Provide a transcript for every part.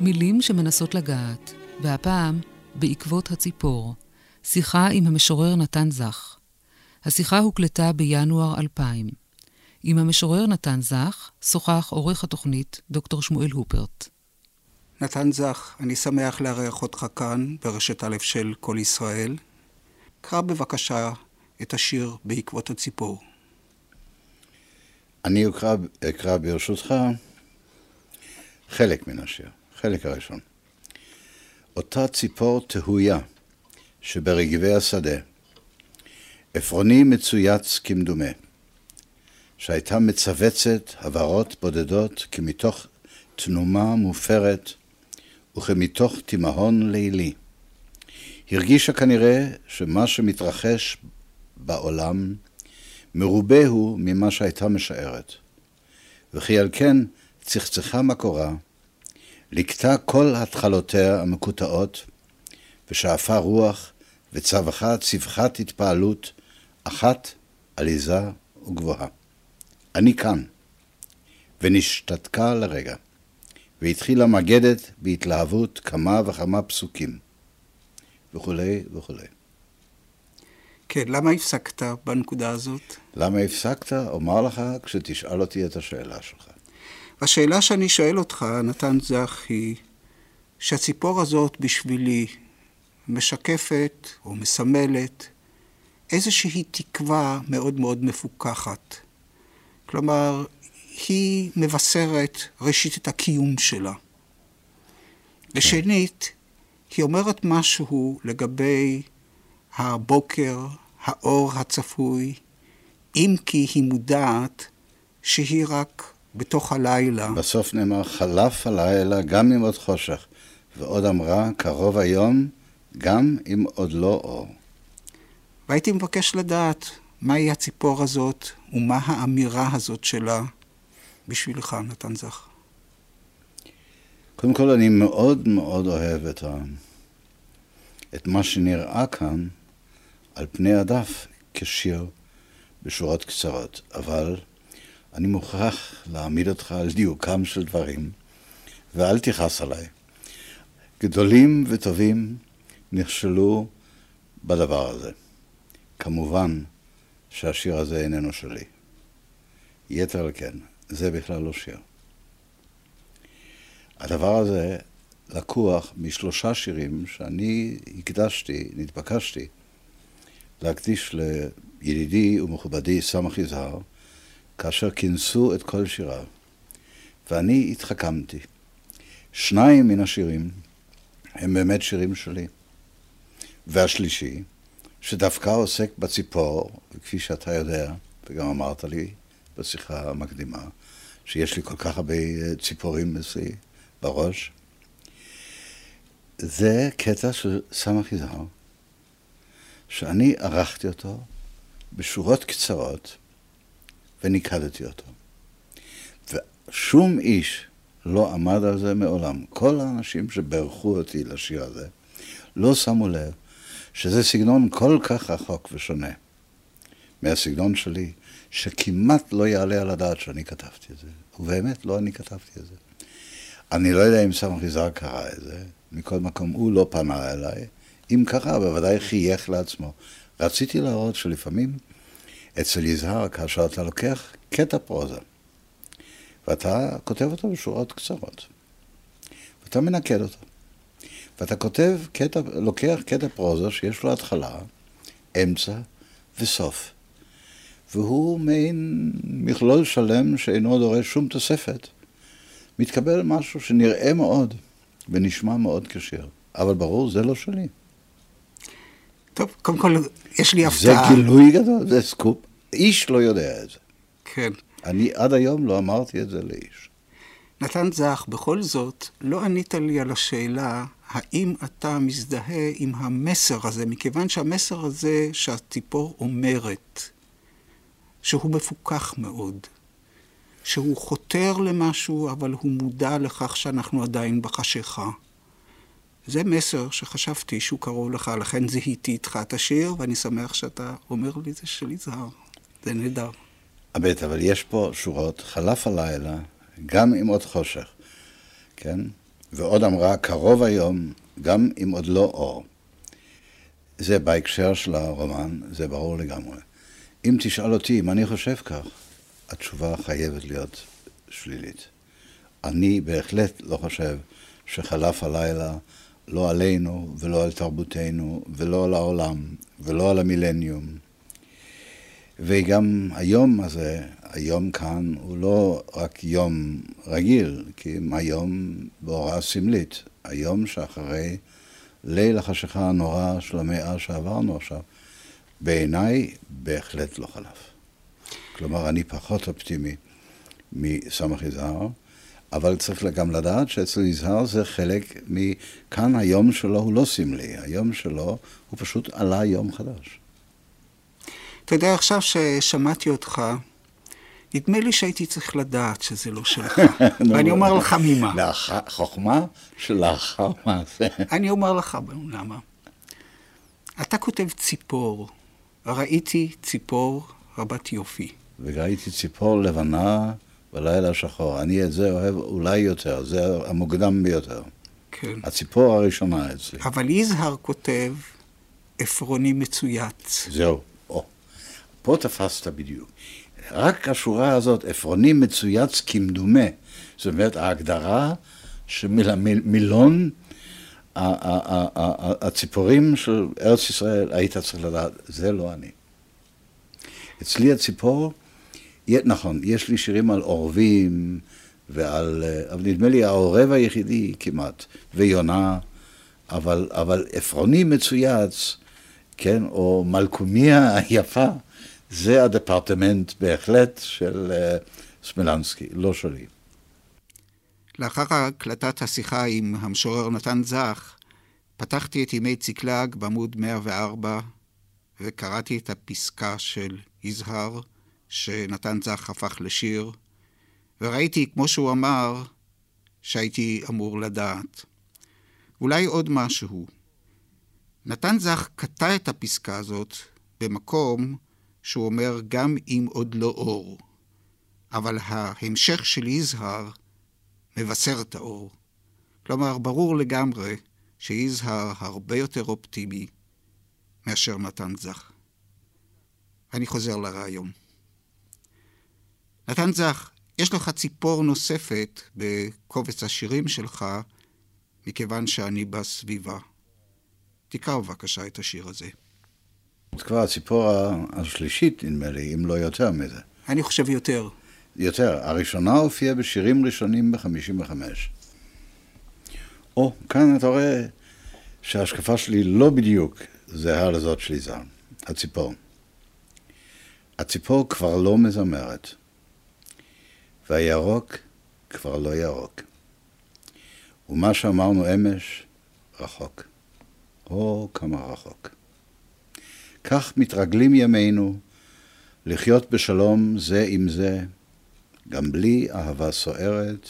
מילים שמנסות לגעת, והפעם בעקבות הציפור, שיחה עם המשורר נתן זך. השיחה הוקלטה בינואר 2000. עם המשורר נתן זך שוחח עורך התוכנית דוקטור שמואל הופרט. נתן זך, אני שמח לארח אותך כאן ברשת א' של כל ישראל. קרא בבקשה את השיר בעקבות הציפור. אני אקרא, אקרא ברשותך חלק מן השיר. חלק הראשון. אותה ציפור תהויה שברגבי השדה, עפרוני מצויץ כמדומה, שהייתה מצווצת הברות בודדות כמתוך תנומה מופרת וכמתוך תימהון לילי. הרגישה כנראה שמה שמתרחש בעולם מרובה הוא ממה שהייתה משערת, וכי על כן צחצחה מקורה לקטה כל התחלותיה המקוטעות, ושאפה רוח, וצווחה צווחת התפעלות, אחת עליזה וגבוהה. אני כאן. ונשתתקה לרגע, והתחילה מגדת בהתלהבות כמה וכמה פסוקים, וכולי וכולי. כן, למה הפסקת בנקודה הזאת? למה הפסקת? אומר לך כשתשאל אותי את השאלה שלך. השאלה שאני שואל אותך, נתן זך, היא שהציפור הזאת בשבילי משקפת או מסמלת איזושהי תקווה מאוד מאוד מפוכחת. כלומר, היא מבשרת ראשית את הקיום שלה. כן. ושנית, היא אומרת משהו לגבי הבוקר, האור הצפוי, אם כי היא מודעת שהיא רק בתוך הלילה. בסוף נאמר, חלף הלילה גם אם עוד חושך, ועוד אמרה, קרוב היום, גם אם עוד לא אור. והייתי מבקש לדעת מהי הציפור הזאת ומה האמירה הזאת שלה בשבילך, נתן זך. קודם כל, אני מאוד מאוד אוהב את, ה... את מה שנראה כאן על פני הדף כשיר בשורות קצרות, אבל אני מוכרח להעמיד אותך על דיוקם של דברים, ואל תכעס עליי. גדולים וטובים נכשלו בדבר הזה. כמובן שהשיר הזה איננו שלי. יתר על כן, זה בכלל לא שיר. הדבר הזה לקוח משלושה שירים שאני הקדשתי, נתבקשתי, להקדיש לידידי ומכובדי סמך יזהר, כאשר כינסו את כל שיריו. ואני התחכמתי. שניים מן השירים הם באמת שירים שלי. והשלישי, שדווקא עוסק בציפור, וכפי שאתה יודע, וגם אמרת לי בשיחה המקדימה, שיש לי כל כך הרבה ציפורים אצלי בראש, זה קטע של סמך יזהר, שאני ערכתי אותו בשורות קצרות, וניקדתי אותו. ושום איש לא עמד על זה מעולם. כל האנשים שברכו אותי לשיר הזה לא שמו לב שזה סגנון כל כך רחוק ושונה מהסגנון שלי, שכמעט לא יעלה על הדעת שאני כתבתי את זה. ובאמת, לא אני כתבתי את זה. אני לא יודע אם סמך יזהר קרא את זה, מכל מקום הוא לא פנה אליי. אם קרא, בוודאי חייך לעצמו. רציתי להראות שלפעמים אצל יזהר, כאשר אתה לוקח קטע פרוזה, ואתה כותב אותו בשורות קצרות, ואתה מנקד אותו, ואתה כותב קטע, לוקח קטע פרוזה שיש לו התחלה, אמצע וסוף. והוא מעין מכלול שלם שאינו דורש שום תוספת. מתקבל משהו שנראה מאוד ונשמע מאוד כשיר. אבל ברור, זה לא שלי. טוב, קודם כל, יש לי הפתעה. זה גילוי גדול, זה סקופ. איש לא יודע את זה. כן. אני עד היום לא אמרתי את זה לאיש. נתן זך, בכל זאת, לא ענית לי על השאלה האם אתה מזדהה עם המסר הזה, מכיוון שהמסר הזה שהציפור אומרת, שהוא מפוכח מאוד, שהוא חותר למשהו, אבל הוא מודע לכך שאנחנו עדיין בחשיכה. זה מסר שחשבתי שהוא קרוב לך, לכן זיהיתי איתך את השיר, ואני שמח שאתה אומר לי זה של יזהר. זה נהדר. אבט, אבל יש פה שורות, חלף הלילה, גם עם עוד חושך, כן? ועוד אמרה, קרוב היום, גם אם עוד לא אור. זה בהקשר של הרומן, זה ברור לגמרי. אם תשאל אותי אם אני חושב כך, התשובה חייבת להיות שלילית. אני בהחלט לא חושב שחלף הלילה לא עלינו ולא על תרבותנו ולא על העולם ולא על המילניום. וגם היום הזה, היום כאן, הוא לא רק יום רגיל, כי אם היום בהוראה סמלית, היום שאחרי ליל החשיכה הנורא של המאה שעברנו עכשיו, בעיניי בהחלט לא חלף. כלומר, אני פחות אופטימי מסמך יזהר, אבל צריך גם לדעת שאצל יזהר זה חלק מכאן היום שלו הוא לא סמלי, היום שלו הוא פשוט עלה יום חדש. אתה יודע, עכשיו ששמעתי אותך, נדמה לי שהייתי צריך לדעת שזה לא שלך. ואני אומר לך ממה. חוכמה שלאחר מעשה. אני אומר לך למה. אתה כותב ציפור. ראיתי ציפור רבת יופי. וראיתי ציפור לבנה בלילה שחור. אני את זה אוהב אולי יותר, זה המוקדם ביותר. כן. הציפור הראשונה אצלי. אבל יזהר כותב עפרוני מצויץ. זהו. או, פה תפסת בדיוק. רק השורה הזאת, עפרוני מצויץ כמדומה. זאת אומרת, ההגדרה של מילון הציפורים של ארץ ישראל, היית צריך לדעת, זה לא אני. אצלי הציפור, נכון, יש לי שירים על עורבים ועל, אבל נדמה לי העורב היחידי כמעט, ויונה, אבל, אבל עפרוני מצויץ, כן, או מלכומיה היפה, זה הדפרטמנט בהחלט של uh, סמלנסקי, לא שלי. לאחר הקלטת השיחה עם המשורר נתן זך, פתחתי את ימי ציקלג בעמוד 104 וקראתי את הפסקה של יזהר, שנתן זך הפך לשיר, וראיתי, כמו שהוא אמר, שהייתי אמור לדעת. אולי עוד משהו. נתן זך קטע את הפסקה הזאת במקום שהוא אומר גם אם עוד לא אור, אבל ההמשך של יזהר מבשר את האור. כלומר, ברור לגמרי שיזהר הרבה יותר אופטימי מאשר נתן זך. אני חוזר לרעיון. נתן זך, יש לך ציפור נוספת בקובץ השירים שלך, מכיוון שאני בסביבה. תקרא בבקשה את השיר הזה. זה כבר הציפור השלישית, נדמה לי, אם לא יותר מזה. אני חושב יותר. יותר. הראשונה הופיעה בשירים ראשונים ב-55. או, כאן אתה רואה שההשקפה שלי לא בדיוק זהה לזאת של יזהר, הציפור. הציפור כבר לא מזמרת, והירוק כבר לא ירוק. ומה שאמרנו אמש, רחוק. או, כמה רחוק. כך מתרגלים ימינו לחיות בשלום זה עם זה, גם בלי אהבה סוערת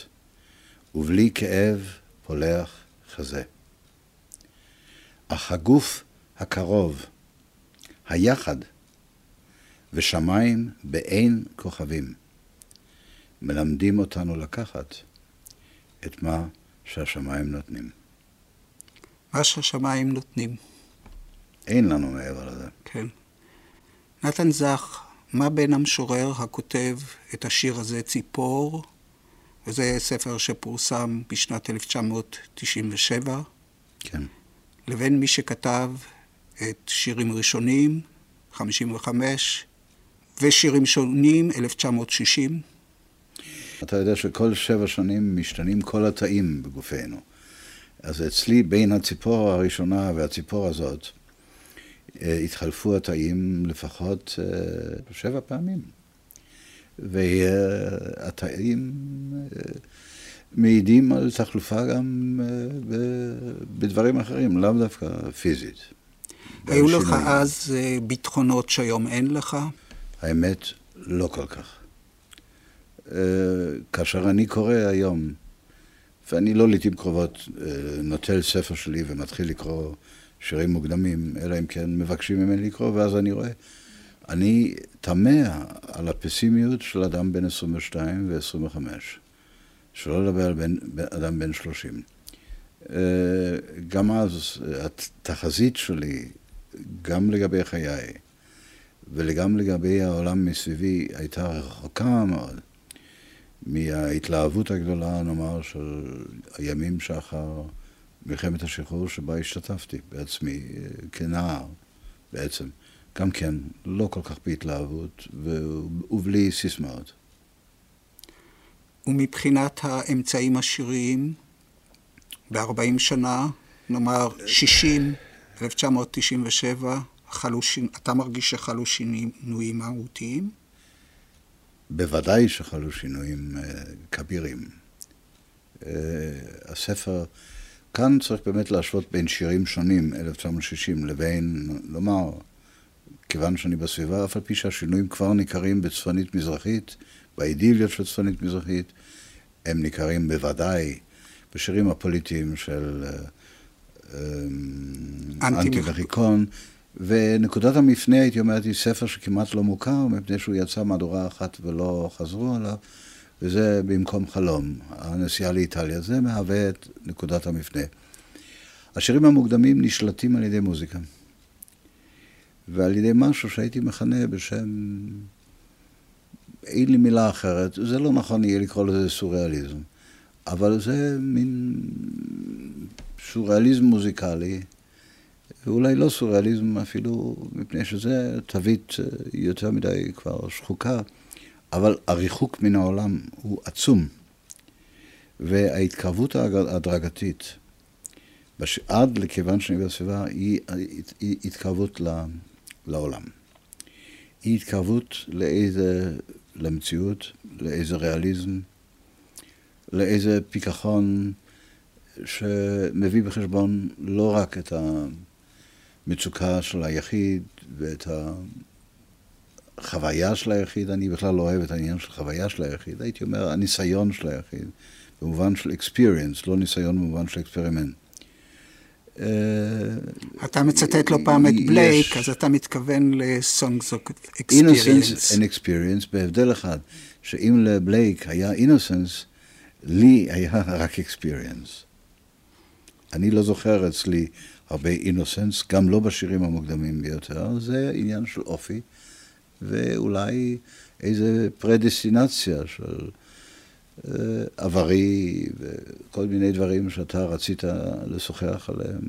ובלי כאב פולח חזה. אך הגוף הקרוב, היחד, ושמיים באין כוכבים, מלמדים אותנו לקחת את מה שהשמיים נותנים. מה שהשמיים נותנים. אין לנו מעבר לזה. כן. נתן זך, מה בין המשורר הכותב את השיר הזה, ציפור, וזה ספר שפורסם בשנת 1997, כן. לבין מי שכתב את שירים ראשונים, 55, ושירים שונים, 1960. אתה יודע שכל שבע שנים משתנים כל התאים בגופנו. אז אצלי, בין הציפור הראשונה והציפור הזאת, אה, התחלפו התאים לפחות אה, שבע פעמים. והתאים אה, מעידים על תחלופה גם בדברים אחרים, לאו דווקא פיזית. היו לך אז ביטחונות שהיום אין לך? האמת, לא כל כך. כאשר אני קורא היום, ואני לא לעיתים קרובות נוטל ספר שלי ומתחיל לקרוא שירים מוקדמים, אלא אם כן מבקשים ממני לקרוא, ואז אני רואה. אני תמה על הפסימיות של אדם בן 22 ו-25, שלא לדבר על בן, אדם בן 30. אה, גם אז התחזית שלי, גם לגבי חיי וגם לגבי העולם מסביבי, הייתה רחוקה מאוד מההתלהבות הגדולה, נאמר, של הימים שאחר מלחמת השחרור שבה השתתפתי בעצמי אה, כנער בעצם. גם כן, לא כל כך בהתלהבות ובלי סיסמאות. ומבחינת האמצעים השיריים, ב-40 שנה, נאמר 60, 1997, חלו שינ... אתה מרגיש שחלו שינויים מהותיים? בוודאי שחלו שינויים uh, כבירים. Uh, הספר כאן צריך באמת להשוות בין שירים שונים, 1960, לבין, לומר, כיוון שאני בסביבה, אף על פי שהשינויים כבר ניכרים בצפונית מזרחית, באידיליות של צפונית מזרחית, הם ניכרים בוודאי בשירים הפוליטיים של אה, אה, אנטי מחיקון. ונקודת המפנה, הייתי אומרת, היא ספר שכמעט לא מוכר, מפני שהוא יצא מהדורה אחת ולא חזרו עליו. וזה במקום חלום, הנסיעה לאיטליה. זה מהווה את נקודת המפנה. השירים המוקדמים נשלטים על ידי מוזיקה, ועל ידי משהו שהייתי מכנה בשם... אין לי מילה אחרת, זה לא נכון יהיה לקרוא לזה סוריאליזם, אבל זה מין סוריאליזם מוזיקלי, ואולי לא סוריאליזם אפילו, מפני שזה תווית יותר מדי כבר שחוקה. אבל הריחוק מן העולם הוא עצום, וההתקרבות ההדרגתית בש... עד לכיוון שאני בסביבה היא, היא, התקרבות ל... לעולם. היא התקרבות לאיזה, למציאות, לאיזה ריאליזם, לאיזה פיכחון שמביא בחשבון לא רק את המצוקה של היחיד ואת. החוויה של היחיד, אני בכלל לא אוהב את העניין של חוויה של היחיד, הייתי אומר הניסיון של היחיד, במובן של experience, לא ניסיון במובן של experiment. אה, אתה מצטט לא פעם את בלייק, אז אתה מתכוון ל-songs of experience. Innocence and experience בהבדל אחד, שאם לבלייק היה innocence, לי היה רק experience. אני לא זוכר אצלי הרבה innocence, גם לא בשירים המוקדמים ביותר, זה עניין של אופי. ואולי איזה פרדסטינציה של uh, עברי וכל מיני דברים שאתה רצית לשוחח עליהם,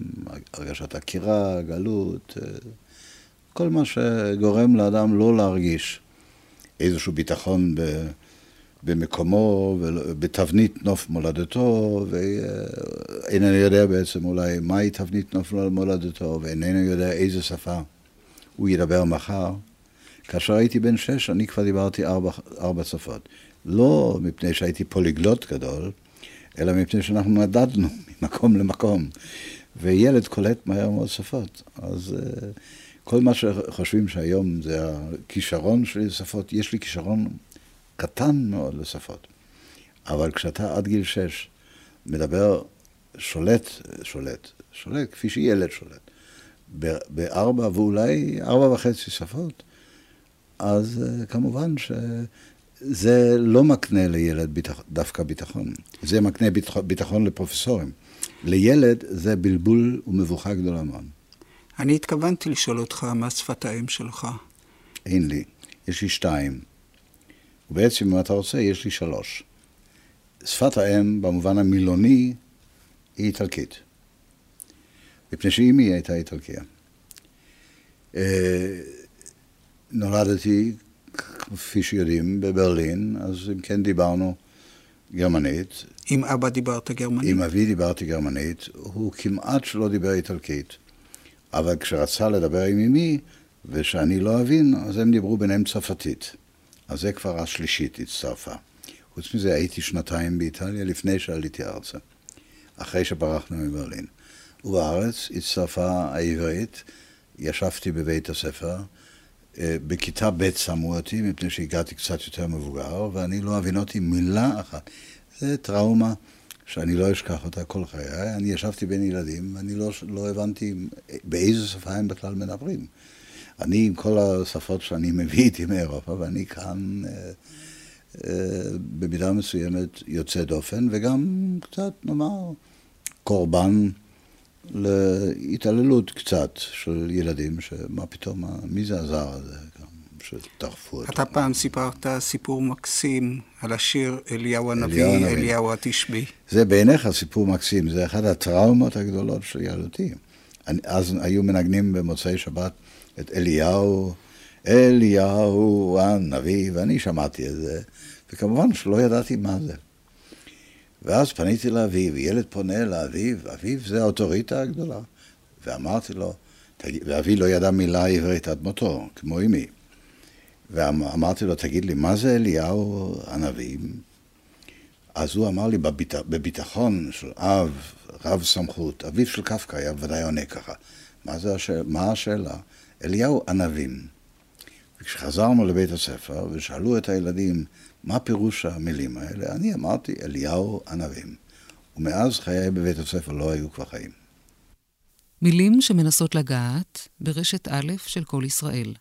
הרגשת עקירה, גלות, uh, כל מה שגורם לאדם לא להרגיש איזשהו ביטחון ב... במקומו, בתבנית נוף מולדתו, ואיננו יודע בעצם אולי מהי תבנית נוף מולדתו, ואיננו יודע איזה שפה הוא ידבר מחר. כאשר הייתי בן שש, אני כבר דיברתי ארבע, ארבע שפות. לא מפני שהייתי פוליגלוט גדול, אלא מפני שאנחנו נדדנו ממקום למקום. וילד קולט מהר מאוד שפות. אז uh, כל מה שחושבים שהיום זה הכישרון שלי לשפות, יש לי כישרון קטן מאוד לשפות. אבל כשאתה עד גיל שש מדבר, שולט, שולט, שולט, כפי שילד שולט, בארבע ואולי ארבע וחצי שפות, אז אה, כמובן שזה לא מקנה לילד ביטח, דווקא ביטחון, זה מקנה ביטחון, ביטחון לפרופסורים. לילד זה בלבול ומבוכה גדולה מאוד. אני התכוונתי לשאול אותך מה שפת האם שלך. אין לי, יש לי שתיים. ובעצם, אם אתה רוצה, יש לי שלוש. שפת האם, במובן המילוני, היא איטלקית. מפני שאימי הייתה איטלקיה. אה, נולדתי, כפי שיודעים, בברלין, אז אם כן דיברנו גרמנית. עם אבא דיברת גרמנית? עם אבי דיברתי גרמנית. הוא כמעט שלא דיבר איטלקית. אבל כשרצה לדבר עם אמי, ושאני לא אבין, אז הם דיברו ביניהם צרפתית. אז זה כבר השלישית הצטרפה. חוץ מזה הייתי שנתיים באיטליה לפני שעליתי ארצה, אחרי שברחנו מברלין. ובארץ הצטרפה העברית, ישבתי בבית הספר, אה, בכיתה ב' שמו אותי, מפני שהגעתי קצת יותר מבוגר, ואני לא אבין אותי מילה אחת. זה טראומה שאני לא אשכח אותה כל חיי. אני ישבתי בין ילדים, ואני לא, לא הבנתי באיזה שפה הם בכלל מדברים. אני עם כל השפות שאני מביא איתי מאירופה, ואני כאן אה, אה, במידה מסוימת יוצא דופן, וגם קצת, נאמר, קורבן להתעללות קצת של ילדים, שמה פתאום, מי זה הזר הזה? שדחפו אותו. אתה פעם סיפרת סיפור מקסים על השיר אליהו הנביא, אליהו, אליהו התשבי. זה בעיניך סיפור מקסים, זה אחת הטראומות הגדולות של ילדותי. אז היו מנגנים במוצאי שבת את אליהו, אליהו הנביא, ואני שמעתי את זה, וכמובן שלא ידעתי מה זה. ואז פניתי לאביו, ילד פונה לאביו, אביו זה האוטוריטה הגדולה. ואמרתי לו, ואבי לא ידע מילה עברית עד מותו, כמו אמי. ואמרתי לו, תגיד לי, מה זה אליהו הנביא? אז הוא אמר לי, בביט... בביטחון של אב, רב סמכות, אביו של קפקא היה ודאי עונה ככה. מה, זה הש... מה השאלה? אליהו ענבים. וכשחזרנו לבית הספר ושאלו את הילדים מה פירוש המילים האלה, אני אמרתי אליהו ענבים. ומאז חיי בבית הספר לא היו כבר חיים. מילים שמנסות לגעת ברשת א' של כל ישראל.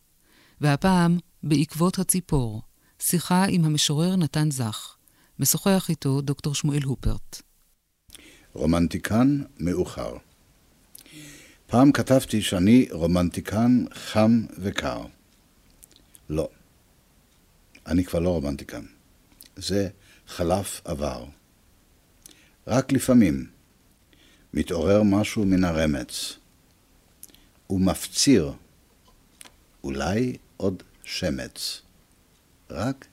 והפעם, בעקבות הציפור, שיחה עם המשורר נתן זך. משוחח איתו דוקטור שמואל הופרט. רומנטיקן מאוחר. פעם כתבתי שאני רומנטיקן חם וקר. לא. אני כבר לא רומנטיקן. זה חלף עבר. רק לפעמים מתעורר משהו מן הרמץ. ומפציר, אולי עוד שמץ. רק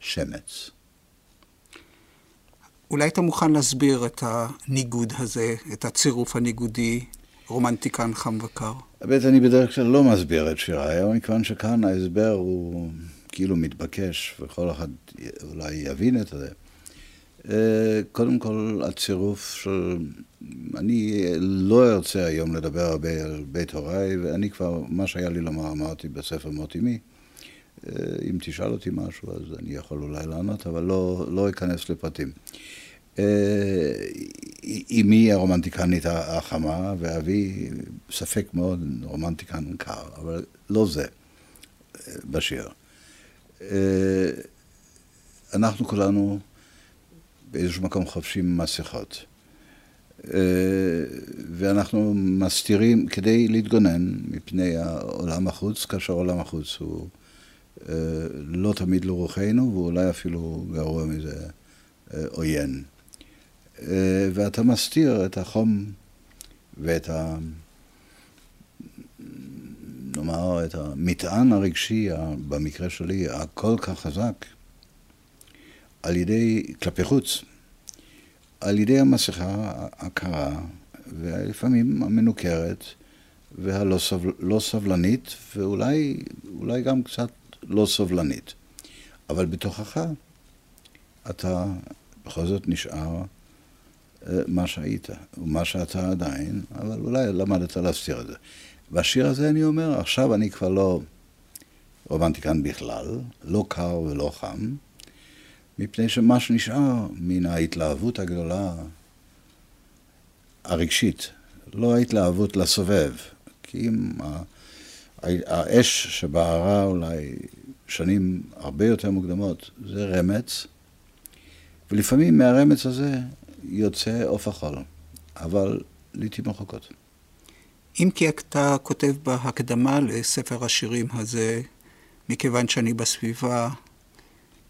שמץ. אולי אתה מוכן להסביר את הניגוד הזה, את הצירוף הניגודי, רומנטיקן חם וקר? באמת, אני בדרך כלל לא מסביר את שיריי, אבל מכיוון שכאן ההסבר הוא כאילו מתבקש, וכל אחד אולי יבין את זה. אה, קודם כל, הצירוף של... אני לא ארצה היום לדבר הרבה על בית הוריי, ואני כבר, מה שהיה לי לומר אמרתי בספר מות אמי. אה, אם תשאל אותי משהו, אז אני יכול אולי לענות, אבל לא, לא אכנס לפרטים. אה, אמי הרומנטיקנית החמה, ואבי ספק מאוד רומנטיקן קר, אבל לא זה בשיר. אנחנו כולנו באיזשהו מקום חובשים מסכות. ואנחנו מסתירים כדי להתגונן מפני העולם החוץ, כאשר העולם החוץ הוא לא תמיד לרוחנו, ואולי אפילו גרוע מזה עוין. ואתה מסתיר את החום ואת ה... נאמר, את המטען הרגשי, במקרה שלי, הכל כך חזק, על ידי, כלפי חוץ, על ידי המסכה הקרה, ולפעמים המנוכרת, והלא סבל, לא סבלנית, ואולי גם קצת לא סובלנית. אבל בתוכך אתה בכל זאת נשאר אה, מה שהיית, ומה שאתה עדיין, אבל אולי למדת להסתיר את זה. והשיר הזה אני אומר, עכשיו אני כבר לא רומנטיקן בכלל, לא קר ולא חם, מפני שמה שנשאר מן ההתלהבות הגדולה הרגשית, לא ההתלהבות לסובב, כי אם האש שבערה אולי שנים הרבה יותר מוקדמות, זה רמץ, ולפעמים מהרמץ הזה יוצא עוף החול, אבל לעיתים רחוקות. אם כי אתה כותב בהקדמה לספר השירים הזה, מכיוון שאני בסביבה,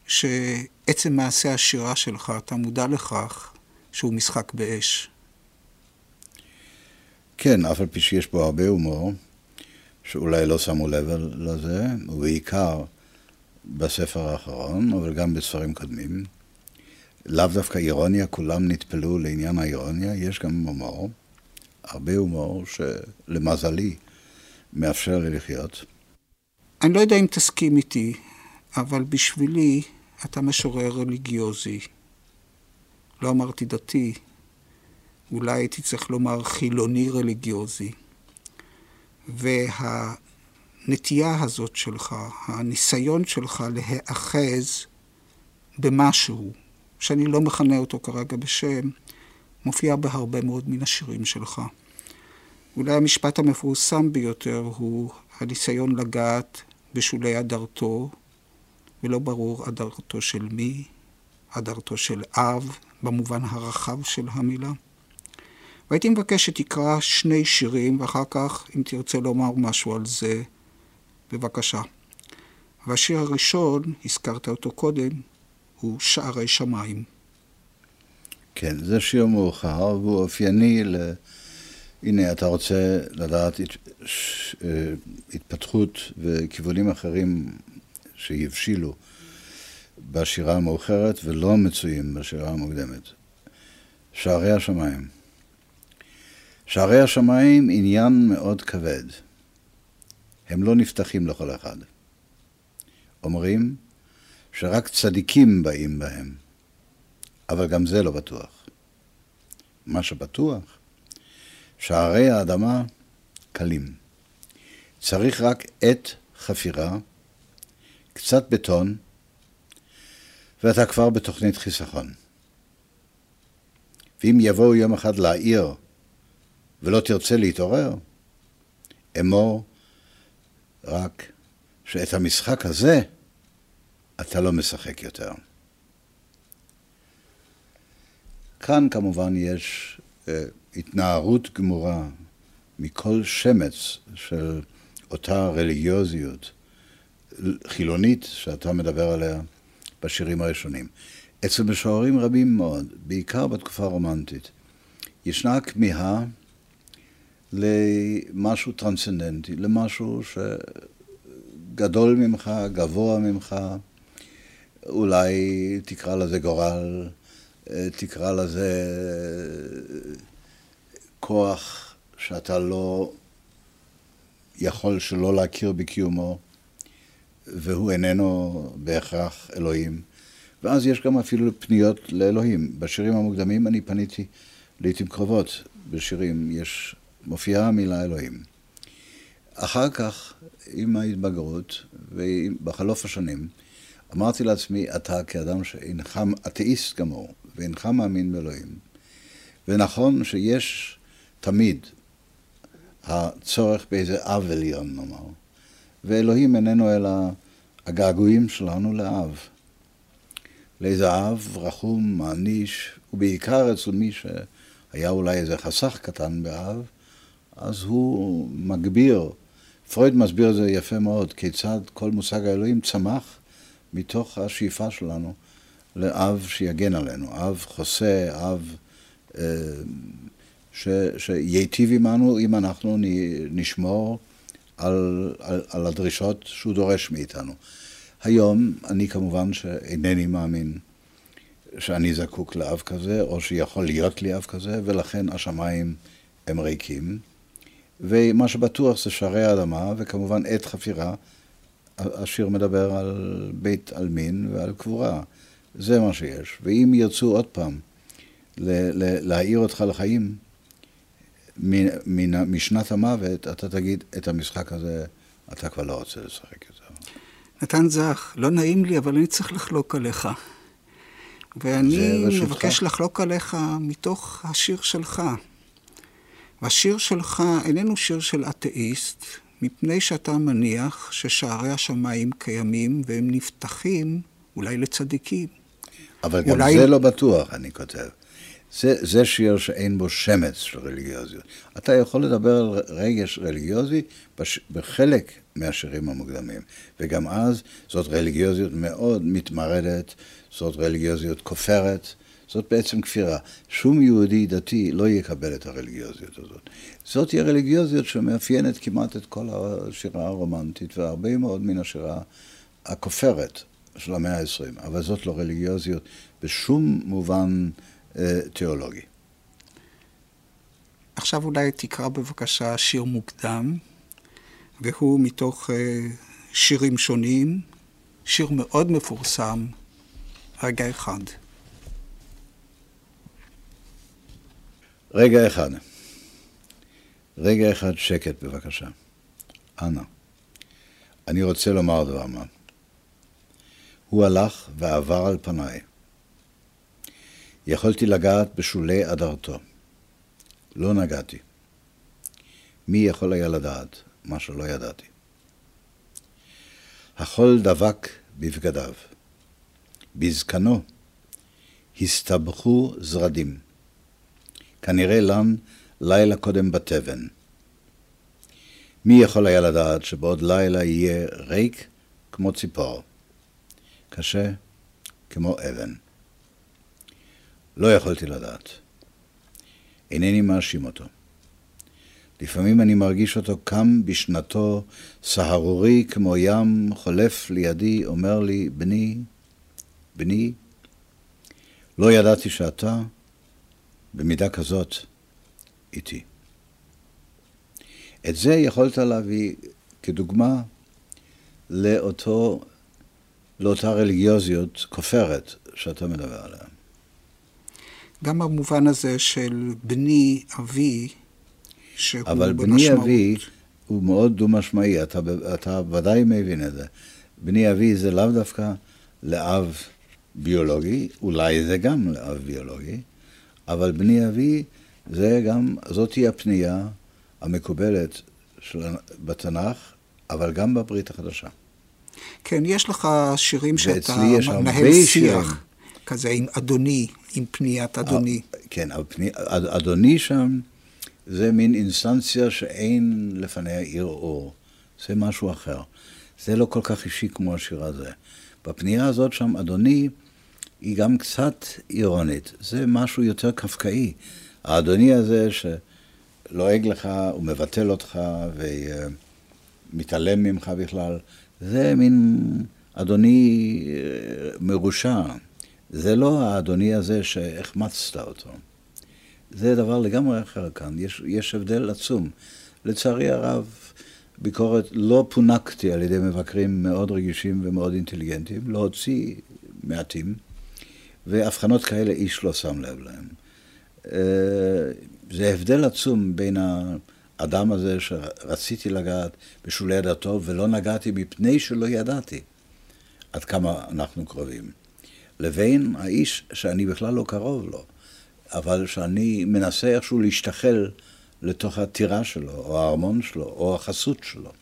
שעצם מעשה השירה שלך, אתה מודע לכך שהוא משחק באש. כן, אף על פי שיש בו הרבה הומור, שאולי לא שמו לב לזה, ובעיקר בספר האחרון, אבל גם בספרים קודמים. לאו דווקא אירוניה, כולם נטפלו לעניין האירוניה, יש גם הומור, הרבה הומור שלמזלי מאפשר לי לחיות. אני לא יודע אם תסכים איתי, אבל בשבילי אתה משורר רליגיוזי. לא אמרתי דתי, אולי הייתי צריך לומר חילוני רליגיוזי. והנטייה הזאת שלך, הניסיון שלך להיאחז במשהו, שאני לא מכנה אותו כרגע בשם, מופיע בהרבה מאוד מן השירים שלך. אולי המשפט המפורסם ביותר הוא הניסיון לגעת בשולי הדרתו, ולא ברור הדרתו של מי, הדרתו של אב, במובן הרחב של המילה. והייתי מבקש שתקרא שני שירים, ואחר כך, אם תרצה לומר משהו על זה, בבקשה. והשיר הראשון, הזכרת אותו קודם, הוא שערי שמיים. כן, זה שיר מאוחר, והוא אופייני ל... הנה, אתה רוצה לדעת הת... אה, התפתחות וכיוונים אחרים שהבשילו בשירה המאוחרת ולא מצויים בשירה המוקדמת. שערי השמיים. שערי השמיים עניין מאוד כבד. הם לא נפתחים לכל אחד. אומרים שרק צדיקים באים בהם, אבל גם זה לא בטוח. מה שבטוח, שערי האדמה קלים. צריך רק עת חפירה, קצת בטון, ואתה כבר בתוכנית חיסכון. ואם יבואו יום אחד להעיר ולא תרצה להתעורר, אמור רק שאת המשחק הזה אתה לא משחק יותר. כאן כמובן יש uh, התנערות גמורה מכל שמץ של אותה רליגיוזיות חילונית שאתה מדבר עליה בשירים הראשונים. אצל משוררים רבים מאוד, בעיקר בתקופה הרומנטית, ישנה כמיהה למשהו טרנסצנדנטי, למשהו שגדול ממך, גבוה ממך, אולי תקרא לזה גורל, תקרא לזה כוח שאתה לא יכול שלא להכיר בקיומו, והוא איננו בהכרח אלוהים. ואז יש גם אפילו פניות לאלוהים. בשירים המוקדמים אני פניתי לעיתים קרובות. בשירים יש, מופיעה המילה אלוהים. אחר כך, עם ההתבגרות ובחלוף השנים, אמרתי לעצמי, אתה כאדם שאינך אתאיסט גמור, ואינך מאמין באלוהים, ונכון שיש תמיד הצורך באיזה אב עליון, נאמר, ואלוהים איננו אלא הגעגועים שלנו לאב. לאיזה אב רחום, מעניש, ובעיקר אצל מי שהיה אולי איזה חסך קטן באב, אז הוא מגביר. פרויד מסביר את זה יפה מאוד, כיצד כל מושג האלוהים צמח מתוך השאיפה שלנו לאב שיגן עלינו, אב חוסה, אב אה, ש, שייטיב עמנו אם אנחנו נשמור על, על, על הדרישות שהוא דורש מאיתנו. היום אני כמובן שאינני מאמין שאני זקוק לאב כזה, או שיכול להיות לי אב כזה, ולכן השמיים הם ריקים. ומה שבטוח זה שערי האדמה, וכמובן עת חפירה. השיר מדבר על בית עלמין ועל קבורה. זה מה שיש. ואם ירצו עוד פעם להעיר אותך לחיים, משנת המוות, אתה תגיד, את המשחק הזה אתה כבר לא רוצה לשחק יותר. נתן זך, לא נעים לי, אבל אני צריך לחלוק עליך. ואני מבקש לחלוק עליך מתוך השיר שלך. והשיר שלך איננו שיר של אתאיסט, מפני שאתה מניח ששערי השמיים קיימים והם נפתחים אולי לצדיקים. אבל גם אולי- זה לא בטוח, אני כותב. זה, זה שיר שאין בו שמץ של רליגיוזיות. אתה יכול לדבר על רגש רליגיוזי בש, בחלק מהשירים המוקדמים, וגם אז זאת רליגיוזיות מאוד מתמרדת, זאת רליגיוזיות כופרת, זאת בעצם כפירה. שום יהודי דתי לא יקבל את הרליגיוזיות הזאת. זאת היא הרליגיוזיות שמאפיינת כמעט את כל השירה הרומנטית, והרבה מאוד מן השירה הכופרת של המאה ה-20, אבל זאת לא רליגיוזיות בשום מובן אה, תיאולוגי. עכשיו אולי תקרא בבקשה שיר מוקדם, והוא מתוך אה, שירים שונים, שיר מאוד מפורסם, רגע אחד. רגע אחד. רגע אחד שקט בבקשה. אנא. אני רוצה לומר דבר מה. הוא הלך ועבר על פניי. יכולתי לגעת בשולי אדרתו. לא נגעתי. מי יכול היה לדעת מה שלא ידעתי? החול דבק בבגדיו. בזקנו הסתבכו זרדים. כנראה לן לילה קודם בתבן. מי יכול היה לדעת שבעוד לילה יהיה ריק כמו ציפור, קשה כמו אבן? לא יכולתי לדעת. אינני מאשים אותו. לפעמים אני מרגיש אותו קם בשנתו, סהרורי כמו ים, חולף לידי, אומר לי, בני, בני, לא ידעתי שאתה, במידה כזאת, איתי. את זה יכולת להביא כדוגמה לאותו, לאותה רליגיוזיות כופרת שאתה מדבר עליה. גם במובן הזה של בני אבי, שהוא אבל בני במשמעות- אבי הוא מאוד דו-משמעי, אתה, אתה ודאי מבין את זה. בני אבי זה לאו דווקא לאב ביולוגי, אולי זה גם לאב ביולוגי, אבל בני אבי זה גם, זאתי הפנייה המקובלת של, בתנ"ך, אבל גם בברית החדשה. כן, יש לך שירים שאתה מנהל שירים. שיח, כזה עם אדוני, עם פניית אדוני. כן, אבל פני, אד- אדוני שם זה מין אינסטנציה שאין לפניה ערעור. זה משהו אחר. זה לא כל כך אישי כמו השיר הזה. בפנייה הזאת שם, אדוני, היא גם קצת אירונית. זה משהו יותר קפקאי. האדוני הזה שלועג לך, הוא מבטל אותך ומתעלם ממך בכלל, זה מין אדוני אה, מרושע. זה לא האדוני הזה שהחמצת אותו. זה דבר לגמרי אחר כאן, יש, יש הבדל עצום. לצערי הרב, ביקורת לא פונקתי על ידי מבקרים מאוד רגישים ומאוד אינטליגנטים, להוציא מעטים, והבחנות כאלה איש לא שם לב להם. אה, זה הבדל עצום בין האדם הזה שרציתי לגעת בשולי דתו ולא נגעתי מפני שלא ידעתי עד כמה אנחנו קרובים. לבין האיש שאני בכלל לא קרוב לו, אבל שאני מנסה איכשהו להשתחל לתוך הטירה שלו, או הארמון שלו, או החסות שלו.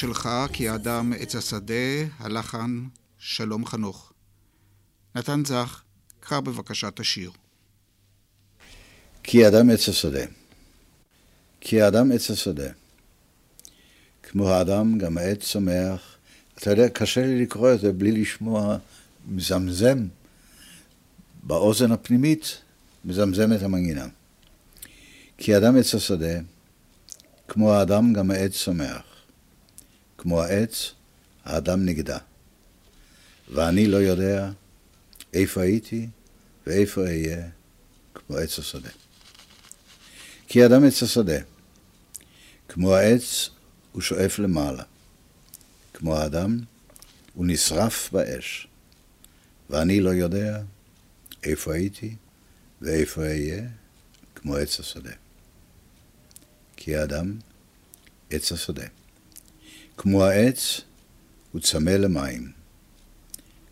שלך, כי האדם עץ השדה, הלחן שלום חנוך. נתן זך, קרא בבקשה את השיר. כי האדם עץ השדה. כי האדם עץ השדה. כמו האדם, גם העץ צומח. אתה יודע, קשה לי לקרוא את זה בלי לשמוע מזמזם באוזן הפנימית, מזמזם את המנגינה. כי האדם עץ השדה, כמו האדם גם העץ צומח. כמו העץ, האדם נגדע. ואני לא יודע איפה הייתי ואיפה אהיה, כמו עץ השדה. כי האדם עץ השדה. כמו העץ, הוא שואף למעלה. כמו האדם, הוא נשרף באש. ואני לא יודע איפה הייתי ואיפה אהיה, כמו עץ השדה. כי האדם עץ השדה. כמו העץ, הוא צמא למים.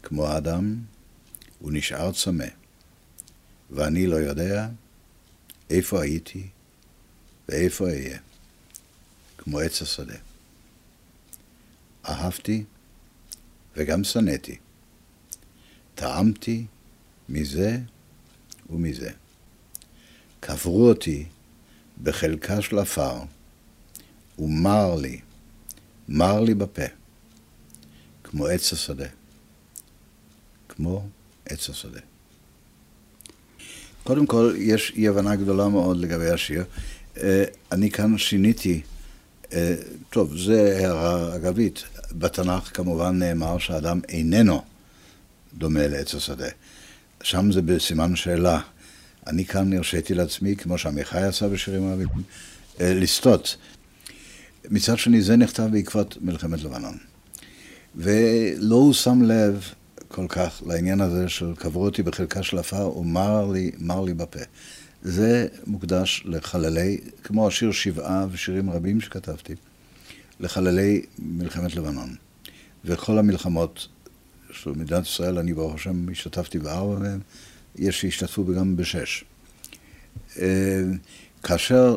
כמו האדם, הוא נשאר צמא. ואני לא יודע איפה הייתי ואיפה אהיה. כמו עץ השדה. אהבתי וגם שנאתי. טעמתי מזה ומזה. קברו אותי בחלקה של עפר, ומר לי, מר לי בפה, כמו עץ השדה. כמו עץ השדה. קודם כל, יש אי הבנה גדולה מאוד לגבי השיר. אה, אני כאן שיניתי, אה, טוב, זה הערה אגבית. בתנ"ך כמובן נאמר שהאדם איננו דומה לעץ השדה. שם זה בסימן שאלה. אני כאן הרשיתי לעצמי, כמו שעמיחי עשה בשירים רבים, אה, לסטות. מצד שני, זה נכתב בעקבות מלחמת לבנון. ולא הוא שם לב כל כך לעניין הזה של קברו אותי בחלקה של עפר ומר לי, מר לי בפה. זה מוקדש לחללי, כמו השיר שבעה ושירים רבים שכתבתי, לחללי מלחמת לבנון. וכל המלחמות של מדינת ישראל, אני ברוך השם השתתפתי בארבע מהן, יש שהשתתפו גם בשש. אה, כאשר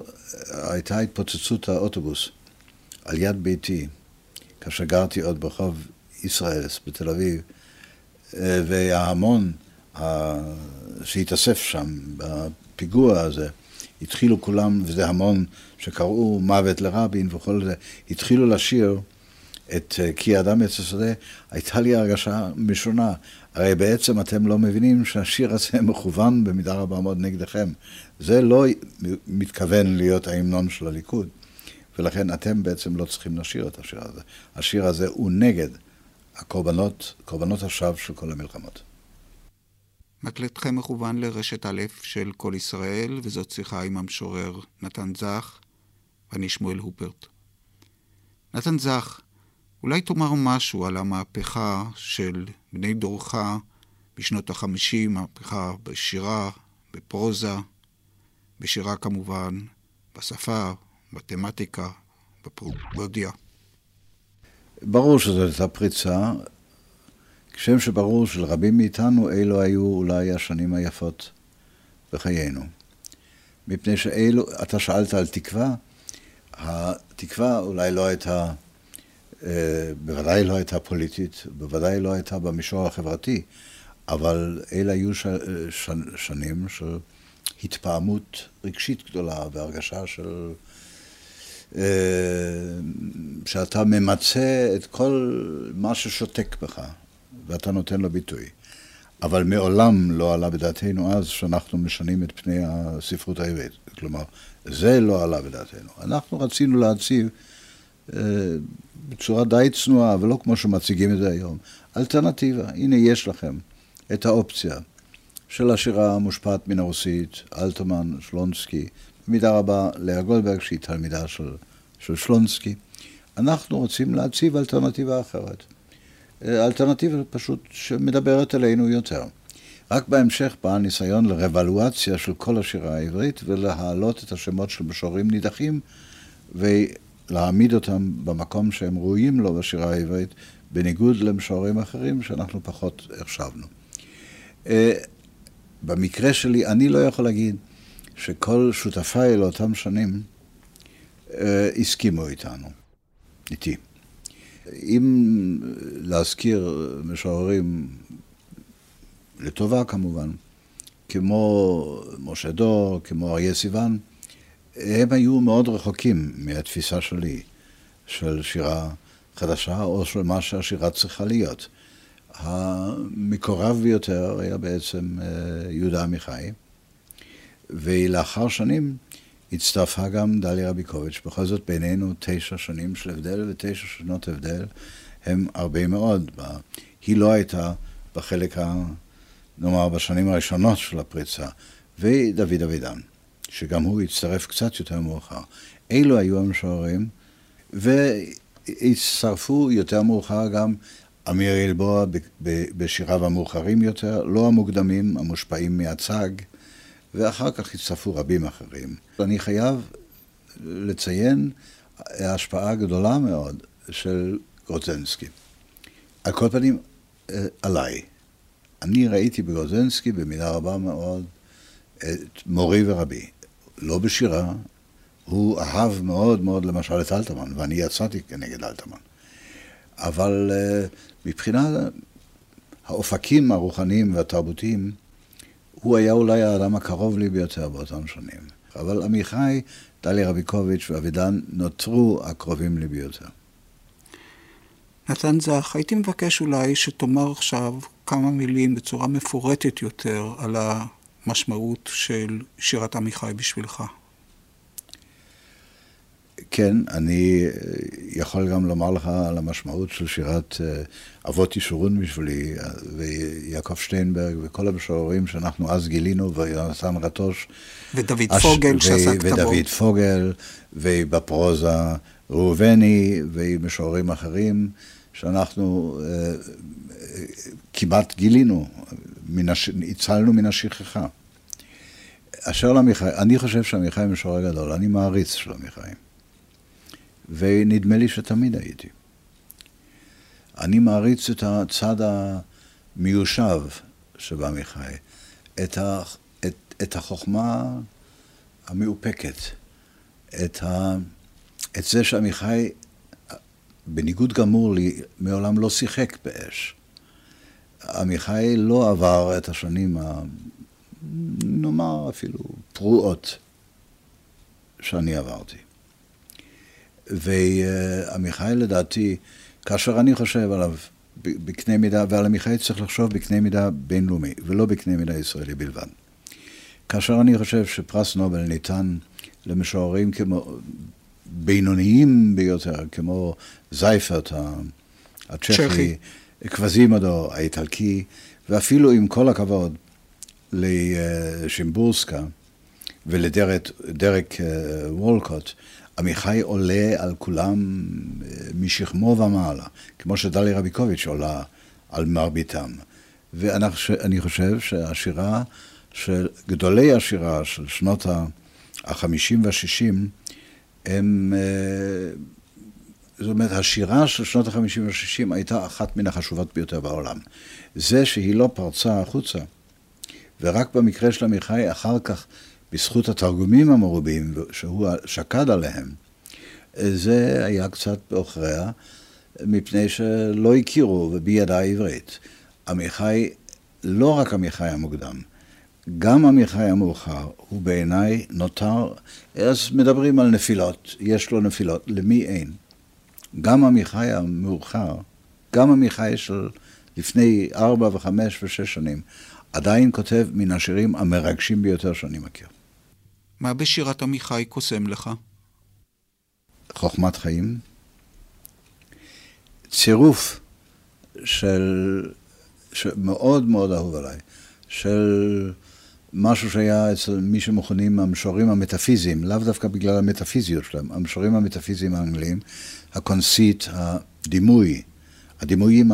הייתה התפוצצות האוטובוס על יד ביתי, כאשר גרתי עוד ברחוב ישראלס בתל אביב, אה, וההמון שהתאסף שם בפיגוע הזה, התחילו כולם, וזה המון שקראו מוות לרבין וכל זה, התחילו לשיר את אה, כי האדם עץ השדה, הייתה לי הרגשה משונה. הרי בעצם אתם לא מבינים שהשיר הזה מכוון במידה רבה מאוד נגדכם. זה לא מתכוון להיות ההמנון של הליכוד, ולכן אתם בעצם לא צריכים לשיר את השיר הזה. השיר הזה הוא נגד הקורבנות, קורבנות השווא של כל המלחמות. מקלטכם מכוון לרשת א' של כל ישראל, וזאת שיחה עם המשורר נתן זך, ואני שמואל הופרט. נתן זך, אולי תאמר משהו על המהפכה של בני דורך בשנות החמישים, מהפכה בשירה, בפרוזה, בשירה כמובן, בשפה, מתמטיקה, בפרודיה. ברור שזו הייתה פריצה, כשם שברור שלרבים מאיתנו אלו היו אולי השנים היפות בחיינו. מפני שאלו, אתה שאלת על תקווה, התקווה אולי לא הייתה, אה, בוודאי לא הייתה פוליטית, בוודאי לא הייתה במישור החברתי, אבל אלה היו ש, ש, שנים של התפעמות רגשית גדולה והרגשה של... אה, שאתה ממצה את כל מה ששותק בך, ואתה נותן לו ביטוי. אבל מעולם לא עלה בדעתנו אז שאנחנו משנים את פני הספרות העברית. כלומר, זה לא עלה בדעתנו. אנחנו רצינו להציב אה, בצורה די צנועה, ולא כמו שמציגים את זה היום, אלטרנטיבה. הנה, יש לכם את האופציה של השירה המושפעת מן הרוסית, אלתרמן, שלונסקי, במידה רבה לאה גולדברג, שהיא תלמידה של, של שלונסקי. אנחנו רוצים להציב אלטרנטיבה אחרת. אה, אלטרנטיבה פשוט שמדברת אלינו יותר. רק בהמשך בא הניסיון לרבלואציה של כל השירה העברית ולהעלות את השמות של משוררים נידחים ולהעמיד אותם במקום שהם ראויים לו בשירה העברית, בניגוד למשוררים אחרים שאנחנו פחות החשבנו. אה, במקרה שלי, אני לא יכול להגיד שכל שותפיי לאותם שנים אה, הסכימו איתנו. איתי. אם להזכיר משוררים לטובה כמובן, כמו משה דור, כמו אריה סיוון, הם היו מאוד רחוקים מהתפיסה שלי של שירה חדשה, או של מה שהשירה צריכה להיות. המקורב ביותר היה בעצם אה, יהודה עמיחי, ולאחר שנים הצטרפה גם דליה רביקוביץ'. בכל זאת בינינו תשע שנים של הבדל, ותשע שנות הבדל הם הרבה מאוד. היא לא הייתה בחלק, ה, נאמר, בשנים הראשונות של הפריצה, ודוד אבידן, שגם הוא הצטרף קצת יותר מאוחר. אלו היו המשוררים, והצטרפו יותר מאוחר גם אמיר אלבוע בשיריו המאוחרים יותר, לא המוקדמים, המושפעים מהצג, ואחר כך הצטרפו רבים אחרים. אני חייב לציין השפעה גדולה מאוד של גרוזנסקי. על כל פנים, אה, עליי. אני ראיתי בגרוזנסקי במידה רבה מאוד את מורי ורבי. לא בשירה, הוא אהב מאוד מאוד למשל את אלתרמן, ואני יצאתי כנגד אלתרמן. אבל uh, מבחינת האופקים הרוחניים והתרבותיים, הוא היה אולי האדם הקרוב לי ביותר באותם שנים. אבל עמיחי, דליה רביקוביץ' ואבידן נותרו הקרובים לי ביותר. נתן זך, הייתי מבקש אולי שתאמר עכשיו כמה מילים בצורה מפורטת יותר על המשמעות של שירת עמיחי בשבילך. כן, אני אה, יכול גם לומר לך על המשמעות של שירת אה, אבות ישורון בשבילי, אה, ויעקב שטיינברג, וכל המשוררים שאנחנו אז גילינו, ויונתן רטוש. ודוד אש... פוגל שעסקת בו. ודוד פוגל, ובפרוזה ראובני, ומשוררים אחרים, שאנחנו כמעט גילינו, הש... הצלנו מן השכחה. אשר לעמיחי, אני חושב שעמיחי משורר גדול, אני מעריץ של עמיחי. ונדמה לי שתמיד הייתי. אני מעריץ את הצד המיושב שבעמיחי, את, ה, את, את החוכמה המאופקת, את, ה, את זה שעמיחי, בניגוד גמור לי, מעולם לא שיחק באש. עמיחי לא עבר את השנים, ה, נאמר אפילו פרועות, שאני עברתי. ועמיחי לדעתי, כאשר אני חושב עליו בקנה מידה, ועל עמיחי צריך לחשוב בקנה מידה בינלאומי, ולא בקנה מידה ישראלי בלבד. כאשר אני חושב שפרס נובל ניתן למשוררים כמו, בינוניים ביותר, כמו זייפרט הצ'כי, קווזימדו האיטלקי, ואפילו עם כל הכבוד לשימבורסקה ולדרק אה, וולקוט, עמיחי עולה על כולם אה, משכמו ומעלה, כמו שדליה רביקוביץ' עולה על מרביתם. ואני חושב שהשירה של גדולי השירה של שנות ה-50 וה-60 הם... אה, זאת אומרת, השירה של שנות ה-50 וה-60 הייתה אחת מן החשובות ביותר בעולם. זה שהיא לא פרצה החוצה, ורק במקרה של עמיחי אחר כך בזכות התרגומים המרובים שהוא שקד עליהם, זה היה קצת בעוכריה, מפני שלא הכירו ובידה העברית. עמיחי, לא רק עמיחי המוקדם, גם עמיחי המאוחר, הוא בעיניי נותר, אז מדברים על נפילות, יש לו נפילות, למי אין? גם עמיחי המאוחר, גם עמיחי של לפני ארבע וחמש ושש שנים, עדיין כותב מן השירים המרגשים ביותר שאני מכיר. מה בשירת עמיחי קוסם לך? חוכמת חיים. צירוף של, שמאוד מאוד אהוב עליי, של משהו שהיה אצל מי שמכונים המשוררים המטאפיזיים, לאו דווקא בגלל המטאפיזיות שלהם, המשוררים המטאפיזיים האנגליים, הקונסית, הדימוי, הדימויים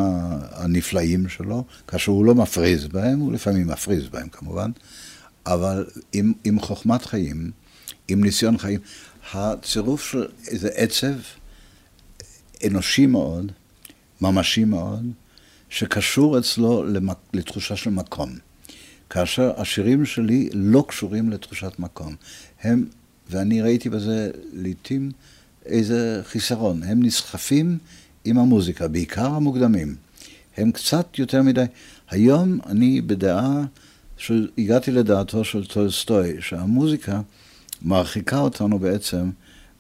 הנפלאים שלו, כאשר הוא לא מפריז בהם, הוא לפעמים מפריז בהם כמובן, אבל עם, עם חוכמת חיים, עם ניסיון חיים, הצירוף של איזה עצב אנושי מאוד, ממשי מאוד, שקשור אצלו למק... לתחושה של מקום. כאשר השירים שלי לא קשורים לתחושת מקום. הם, ואני ראיתי בזה לעיתים איזה חיסרון. הם נסחפים עם המוזיקה, בעיקר המוקדמים. הם קצת יותר מדי. היום אני בדעה, הגעתי לדעתו של טולסטוי, שהמוזיקה מרחיקה אותנו בעצם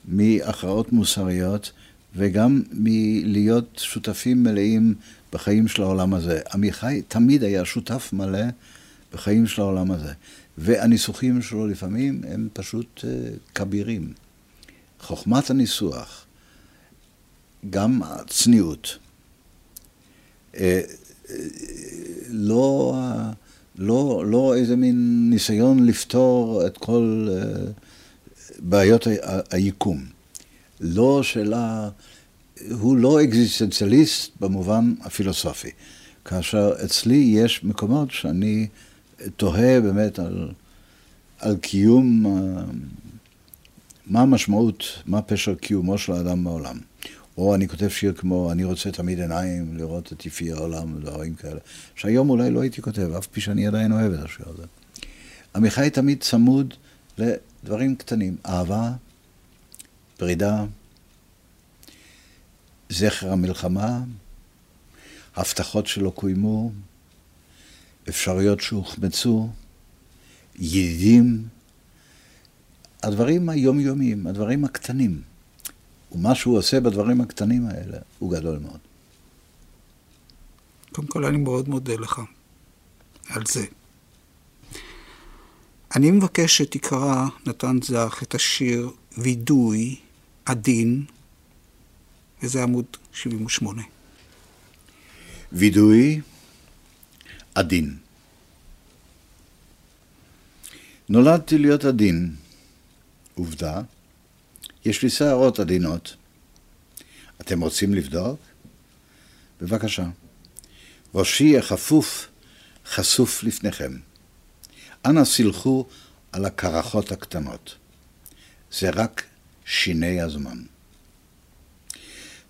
מהכרעות מוסריות וגם מלהיות שותפים מלאים בחיים של העולם הזה. עמיחי תמיד היה שותף מלא בחיים של העולם הזה. והניסוחים שלו לפעמים הם פשוט uh, כבירים. חוכמת הניסוח, גם הצניעות, uh, uh, לא, לא, לא איזה מין ניסיון לפתור את כל uh, בעיות היקום. לא שאלה, הוא לא אקזיסטנציאליסט במובן הפילוסופי. כאשר אצלי יש מקומות שאני תוהה באמת על, על קיום, אה, מה המשמעות, מה פשר קיומו של האדם בעולם. או אני כותב שיר כמו, אני רוצה תמיד עיניים לראות את יפי העולם ודברים כאלה, שהיום אולי לא הייתי כותב, אף פי שאני עדיין אוהב את השיר הזה. עמיחי תמיד צמוד לדברים קטנים, אהבה, פרידה, זכר המלחמה, הבטחות שלא קוימו, אפשרויות שהוחמצו, ידידים, הדברים היומיומיים, הדברים הקטנים. ומה שהוא עושה בדברים הקטנים האלה הוא גדול מאוד. קודם כל, אני מאוד מודה לך על זה. אני מבקש שתקרא, נתן זך, את השיר וידוי עדין, וזה עמוד 78. וידוי עדין. נולדתי להיות עדין. עובדה, יש לי שערות עדינות. אתם רוצים לבדוק? בבקשה. ראשי החפוף חשוף לפניכם. אנא סילחו על הקרחות הקטנות. זה רק שיני הזמן.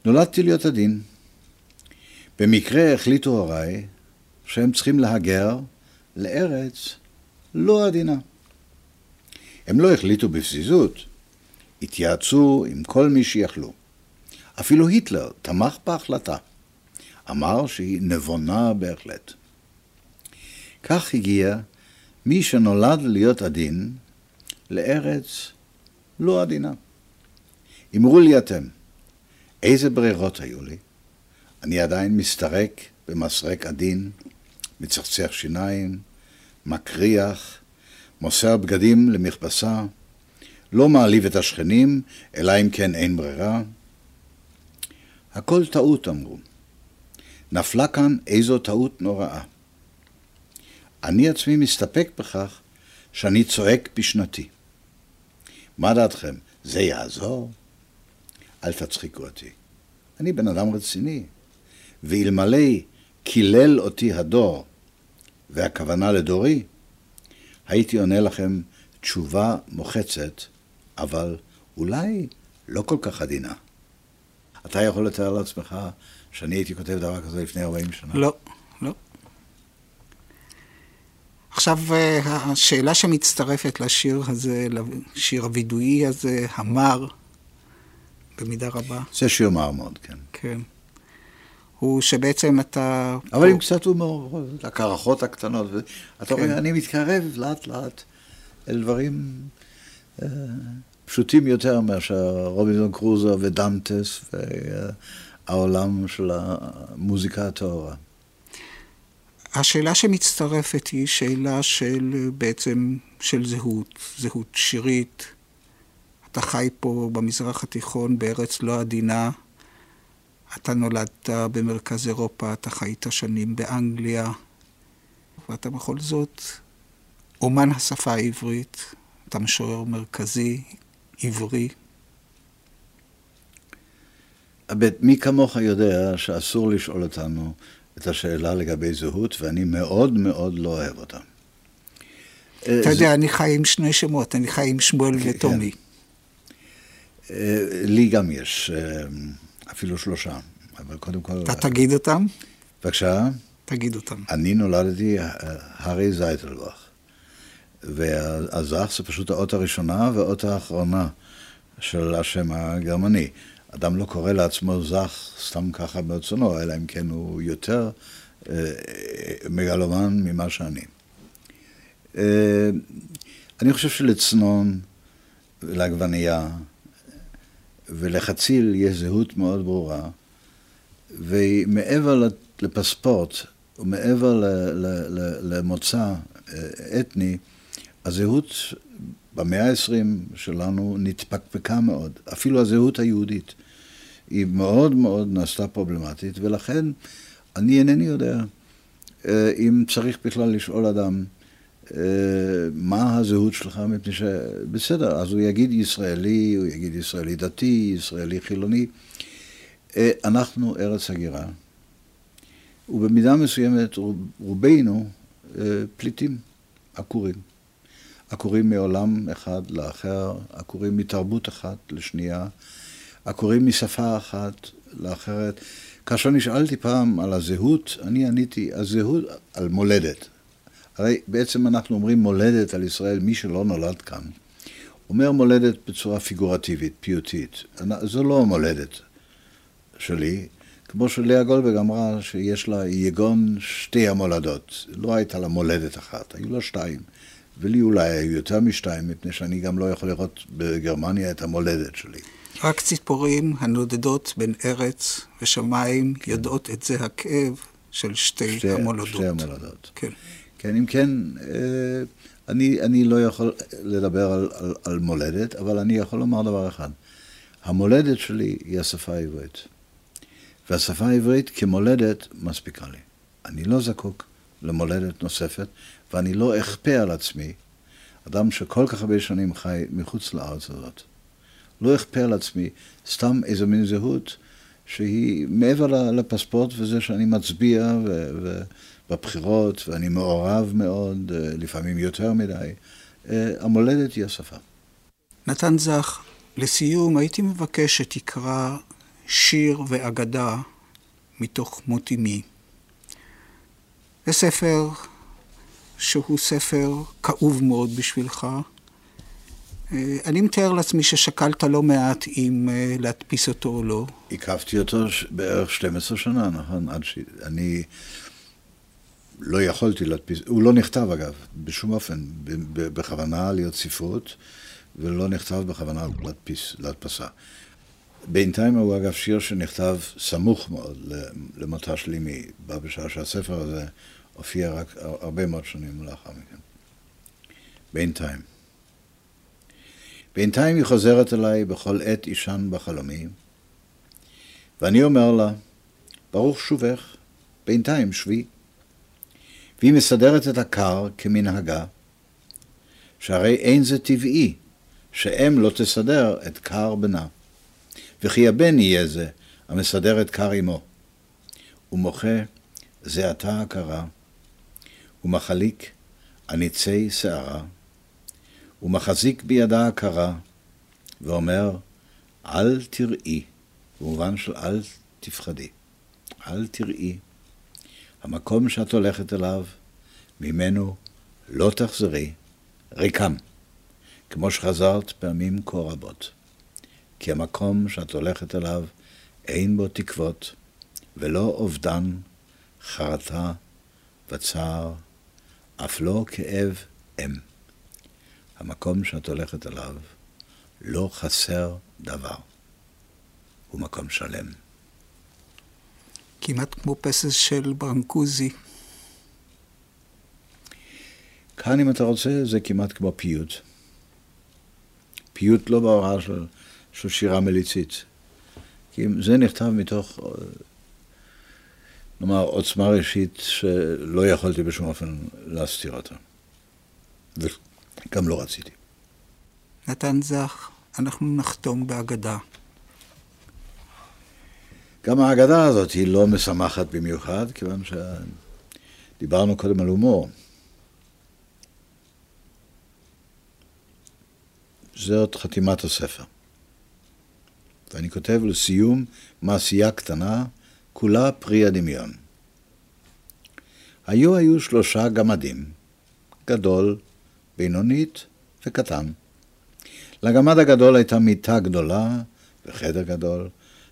נולדתי להיות עדין. במקרה החליטו הוריי שהם צריכים להגר לארץ לא עדינה. הם לא החליטו בפזיזות, התייעצו עם כל מי שיכלו. אפילו היטלר תמך בהחלטה. אמר שהיא נבונה בהחלט. כך הגיע מי שנולד להיות עדין לארץ לא עדינה. אמרו לי אתם, איזה ברירות היו לי? אני עדיין מסתרק במסרק עדין, מצחצח שיניים, מקריח, מוסר בגדים למכבסה, לא מעליב את השכנים, אלא אם כן אין ברירה. הכל טעות, אמרו. נפלה כאן איזו טעות נוראה. אני עצמי מסתפק בכך שאני צועק בשנתי. מה דעתכם, זה יעזור? אל תצחיקו אותי. אני בן אדם רציני, ואלמלא קילל אותי הדור, והכוונה לדורי, הייתי עונה לכם תשובה מוחצת, אבל אולי לא כל כך עדינה. אתה יכול לתאר לעצמך שאני הייתי כותב דבר כזה לפני 40 שנה? לא, לא. עכשיו, אה, השאלה שמצטרפת לשיר הזה, לשיר הווידואי הזה, המר, במידה רבה. זה שיר מר מאוד, כן. כן. הוא שבעצם אתה... אבל עם קצת הומור, הקרחות הקטנות. אתה רואה, כן. אני מתקרב לאט לאט אל דברים אה, פשוטים יותר מאשר רובינזון קרוזו ודנטס והעולם של המוזיקה הטהורה. השאלה שמצטרפת היא שאלה של בעצם של זהות, זהות שירית. אתה חי פה במזרח התיכון בארץ לא עדינה. אתה נולדת במרכז אירופה, אתה חיית שנים באנגליה, ואתה בכל זאת אומן השפה העברית, אתה משורר מרכזי, עברי. מי כמוך יודע שאסור לשאול אותנו את השאלה לגבי זהות, ואני מאוד מאוד לא אוהב אותה. אתה יודע, אני חי עם שני שמות, אני חי עם שמואל כן, וטומי. אה, לי גם יש. אה, אפילו שלושה, אבל קודם כל... אתה תגיד אותם? בבקשה? תגיד אותם. אני נולדתי הארי זייטלבך, והזך זה פשוט האות הראשונה והאות האחרונה של השם הגרמני. אדם לא קורא לעצמו זך סתם ככה ברצונו, אלא אם כן הוא יותר אה, מגלומן ממה שאני. אה, אני חושב שלצנון ולעגבנייה ולחציל יש זהות מאוד ברורה, ומעבר לפספורט ומעבר למוצא אה, אתני, הזהות במאה ה-20 שלנו נתפקפקה מאוד, אפילו הזהות היהודית. היא מאוד מאוד נעשתה פרובלמטית, ולכן אני אינני יודע אה, אם צריך בכלל לשאול אדם אה, מה הזהות שלך, מפני שבסדר, אז הוא יגיד ישראלי, הוא יגיד ישראלי דתי, ישראלי חילוני. אה, אנחנו ארץ הגירה, ובמידה מסוימת רובנו פליטים, עקורים. עקורים מעולם אחד לאחר, עקורים מתרבות אחת לשנייה, עקורים משפה אחת לאחרת. כאשר נשאלתי פעם על הזהות, אני עניתי, הזהות על מולדת. הרי בעצם אנחנו אומרים מולדת על ישראל, מי שלא נולד כאן. אומר מולדת בצורה פיגורטיבית, פיוטית. זו לא המולדת שלי, כמו שלאה גולדברג אמרה שיש לה יגון שתי המולדות. לא הייתה לה מולדת אחת, היו לה שתיים. ולי אולי היו יותר משתיים, מפני שאני גם לא יכול לראות בגרמניה את המולדת שלי. רק ציפורים הנודדות בין ארץ ושמיים יודעות את זה הכאב של שתי, שתי המולדות. שתי המולדות. כן. כן, אם כן, אה, אני, אני לא יכול לדבר על, על, על מולדת, אבל אני יכול לומר דבר אחד. המולדת שלי היא השפה העברית. והשפה העברית כמולדת מספיקה לי. אני לא זקוק למולדת נוספת, ואני לא אכפה על עצמי, אדם שכל כך הרבה שנים חי מחוץ לארץ הזאת, לא אכפה על עצמי סתם איזו מין זהות שהיא מעבר לפספורט וזה שאני מצביע ו- בבחירות ואני מעורב מאוד, אה, לפעמים יותר מדי. אה, המולדת היא השפה. נתן זך, לסיום הייתי מבקש שתקרא שיר ואגדה מתוך מות אמי. זה ספר שהוא ספר כאוב מאוד בשבילך. אה, אני מתאר לעצמי ששקלת לא מעט אם אה, להדפיס אותו או לא. עיכבתי אותו בערך 12 שנה, נכון? עד שאני לא יכולתי להדפיס, הוא לא נכתב אגב, בשום אופן, בכוונה להיות ספרות, ולא נכתב בכוונה להדפיס, להדפסה. בינתיים הוא אגב שיר שנכתב סמוך מאוד למותה של אמי, בא בשעה שהספר הזה הופיע רק הרבה מאוד שנים לאחר מכן. בינתיים. בינתיים היא חוזרת אליי בכל עת אישן בחלומי, ואני אומר לה, ברוך שובך, בינתיים שבי. והיא מסדרת את הקר כמנהגה, שהרי אין זה טבעי שאם לא תסדר את קר בנה. וכי הבן יהיה זה המסדר את קר אמו. ומוחה זה עתה הכרה, ומחליק עניצי שערה, ומחזיק בידה הקרה, ואומר, אל תראי, במובן של אל תפחדי, אל תראי. המקום שאת הולכת אליו, ממנו לא תחזרי, ריקם, כמו שחזרת פעמים כה רבות. כי המקום שאת הולכת אליו, אין בו תקוות, ולא אובדן, חרטה וצער, אף לא כאב אם. המקום שאת הולכת אליו, לא חסר דבר. הוא מקום שלם. כמעט כמו פסס של ברנקוזי. כאן, אם אתה רוצה, זה כמעט כמו פיוט. פיוט לא בהוראה של, של שירה מליצית. כי זה נכתב מתוך, נאמר, עוצמה ראשית שלא יכולתי בשום אופן להסתיר אותה. וגם לא רציתי. נתן זך, אנחנו נחתום בהגדה. גם ההגדה הזאת היא לא משמחת במיוחד, כיוון שדיברנו קודם על הומור. זאת חתימת הספר. ואני כותב לסיום מעשייה קטנה, כולה פרי הדמיון. היו היו שלושה גמדים, גדול, בינונית וקטן. לגמד הגדול הייתה מיטה גדולה וחדר גדול.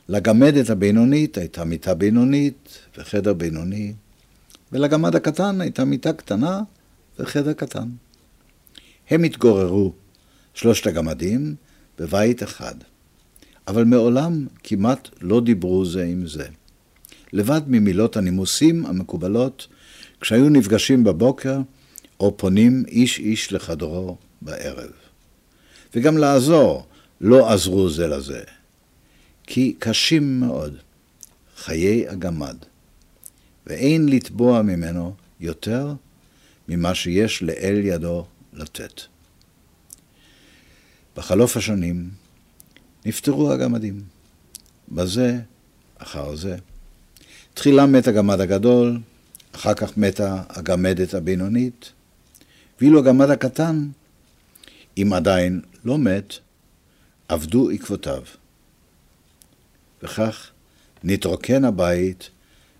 לגמדת הבינונית הייתה מיטה בינונית וחדר בינוני. ולגמד הקטן הייתה מיטה קטנה וחדר קטן. הם התגוררו, שלושת הגמדים, בבית אחד. אבל מעולם כמעט לא דיברו זה עם זה. לבד ממילות הנימוסים המקובלות כשהיו נפגשים בבוקר או פונים איש איש לחדרו בערב. וגם לעזור לא עזרו זה לזה, כי קשים מאוד חיי הגמד, ואין לתבוע ממנו יותר ממה שיש לאל ידו לתת. בחלוף השנים נפטרו הגמדים, בזה אחר זה. תחילה מת הגמד הגדול, אחר כך מתה הגמדת הבינונית, ואילו הגמד הקטן, אם עדיין לא מת, אבדו עקבותיו. וכך נתרוקן הבית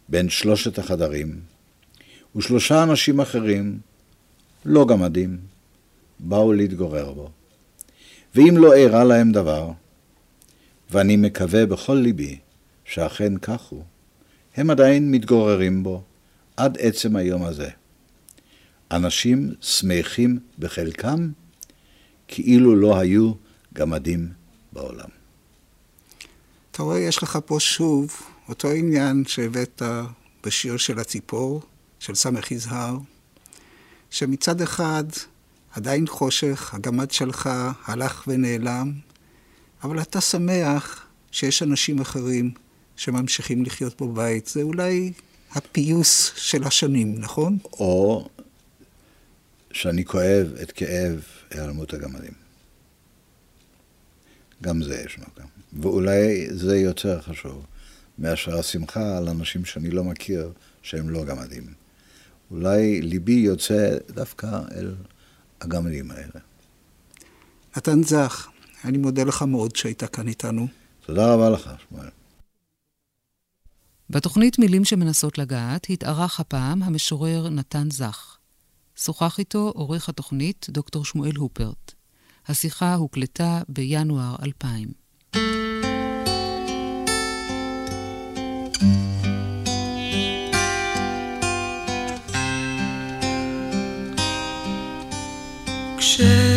בין שלושת החדרים, ושלושה אנשים אחרים, לא גמדים, באו להתגורר בו. ואם לא אירע להם דבר, ואני מקווה בכל ליבי שאכן כך הוא, הם עדיין מתגוררים בו עד עצם היום הזה. אנשים שמחים בחלקם, כאילו לא היו גמדים בעולם. אתה רואה, יש לך פה שוב אותו עניין שהבאת בשיר של הציפור, של סמך יזהר, שמצד אחד עדיין חושך, הגמד שלך הלך ונעלם, אבל אתה שמח שיש אנשים אחרים שממשיכים לחיות בבית. זה אולי הפיוס של השנים, נכון? או שאני כואב את כאב היעלמות הגמדים. גם זה יש מקום. ואולי זה יותר חשוב מאשר השמחה על אנשים שאני לא מכיר שהם לא גמדים. אולי ליבי יוצא דווקא אל הגמדים האלה. נתן זך, אני מודה לך מאוד שהיית כאן איתנו. תודה רבה לך, שמואל. בתוכנית מילים שמנסות לגעת התארח הפעם המשורר נתן זך. שוחח איתו עורך התוכנית דוקטור שמואל הופרט. השיחה הוקלטה בינואר 2000. כשצלצלת